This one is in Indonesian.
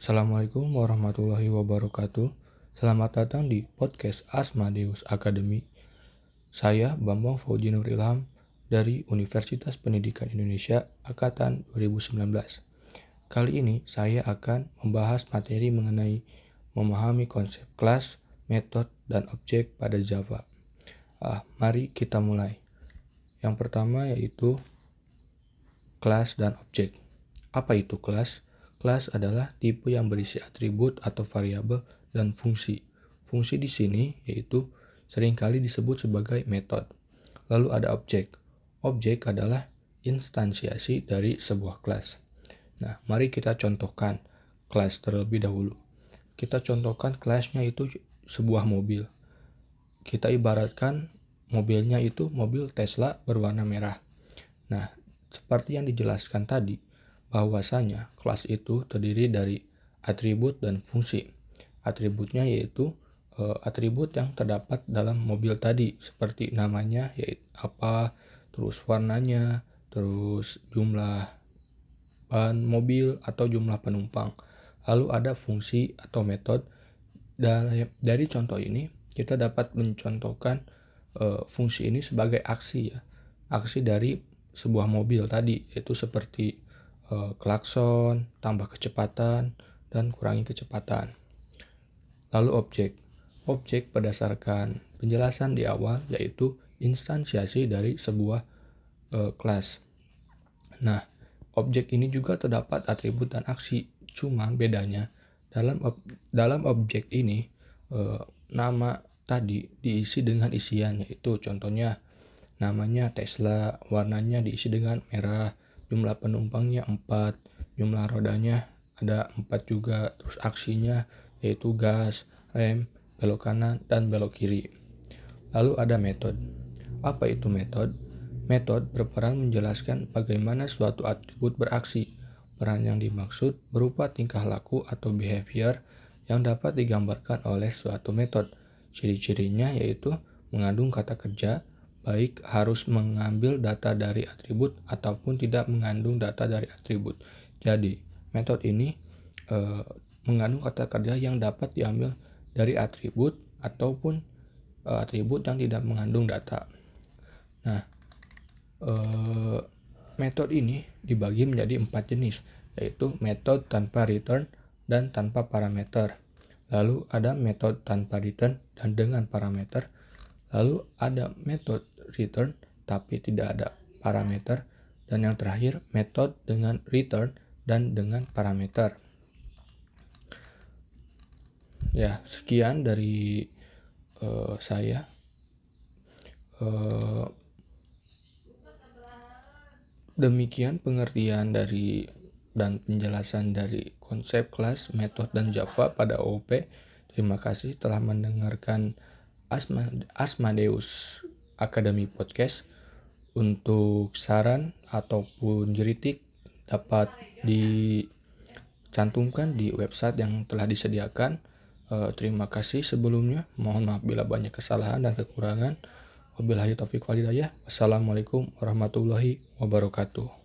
Assalamualaikum warahmatullahi wabarakatuh. Selamat datang di podcast Asmadeus Academy. Saya Bambang Fauji Nur Ilham dari Universitas Pendidikan Indonesia Angkatan 2019. Kali ini saya akan membahas materi mengenai memahami konsep kelas, metode, dan objek pada Java. Ah, mari kita mulai. Yang pertama yaitu kelas dan objek. Apa itu kelas? Kelas adalah tipe yang berisi atribut atau variabel dan fungsi. Fungsi di sini yaitu sering kali disebut sebagai metode. Lalu ada objek. Objek adalah instansiasi dari sebuah kelas. Nah, mari kita contohkan kelas terlebih dahulu. Kita contohkan kelasnya itu sebuah mobil. Kita ibaratkan mobilnya itu mobil Tesla berwarna merah. Nah, seperti yang dijelaskan tadi, bahwasanya kelas itu terdiri dari atribut dan fungsi. Atributnya yaitu e, atribut yang terdapat dalam mobil tadi seperti namanya yaitu apa, terus warnanya, terus jumlah ban mobil atau jumlah penumpang. Lalu ada fungsi atau metode. Dari, dari contoh ini kita dapat mencontohkan e, fungsi ini sebagai aksi ya. Aksi dari sebuah mobil tadi yaitu seperti Eh, klakson, tambah kecepatan, dan kurangi kecepatan. Lalu objek. Objek berdasarkan penjelasan di awal yaitu instansiasi dari sebuah uh, kelas. Nah, objek ini juga terdapat atribut dan aksi. Cuma bedanya dalam ob dalam objek ini uh, nama tadi diisi dengan isian yaitu contohnya namanya Tesla, warnanya diisi dengan merah, jumlah penumpangnya 4 jumlah rodanya ada 4 juga terus aksinya yaitu gas rem belok kanan dan belok kiri. Lalu ada metode. Apa itu metode? Metode berperan menjelaskan bagaimana suatu atribut beraksi. Peran yang dimaksud berupa tingkah laku atau behavior yang dapat digambarkan oleh suatu metode. Ciri-cirinya yaitu mengandung kata kerja baik harus mengambil data dari atribut ataupun tidak mengandung data dari atribut. Jadi, metode ini e, mengandung kata kerja yang dapat diambil dari atribut ataupun e, atribut yang tidak mengandung data. Nah, e, metode ini dibagi menjadi empat jenis, yaitu metode tanpa return dan tanpa parameter. Lalu ada metode tanpa return dan dengan parameter. Lalu ada metode return tapi tidak ada parameter dan yang terakhir metode dengan return dan dengan parameter. Ya, sekian dari uh, saya. Uh, demikian pengertian dari dan penjelasan dari konsep kelas, metode, dan Java pada OOP. Terima kasih telah mendengarkan Asma, Asmadeus Akademi Podcast. Untuk saran ataupun jeritik dapat dicantumkan di website yang telah disediakan. Uh, terima kasih sebelumnya. Mohon maaf bila banyak kesalahan dan kekurangan. Wabillahi taufiq walhidayah. Wassalamualaikum warahmatullahi wabarakatuh.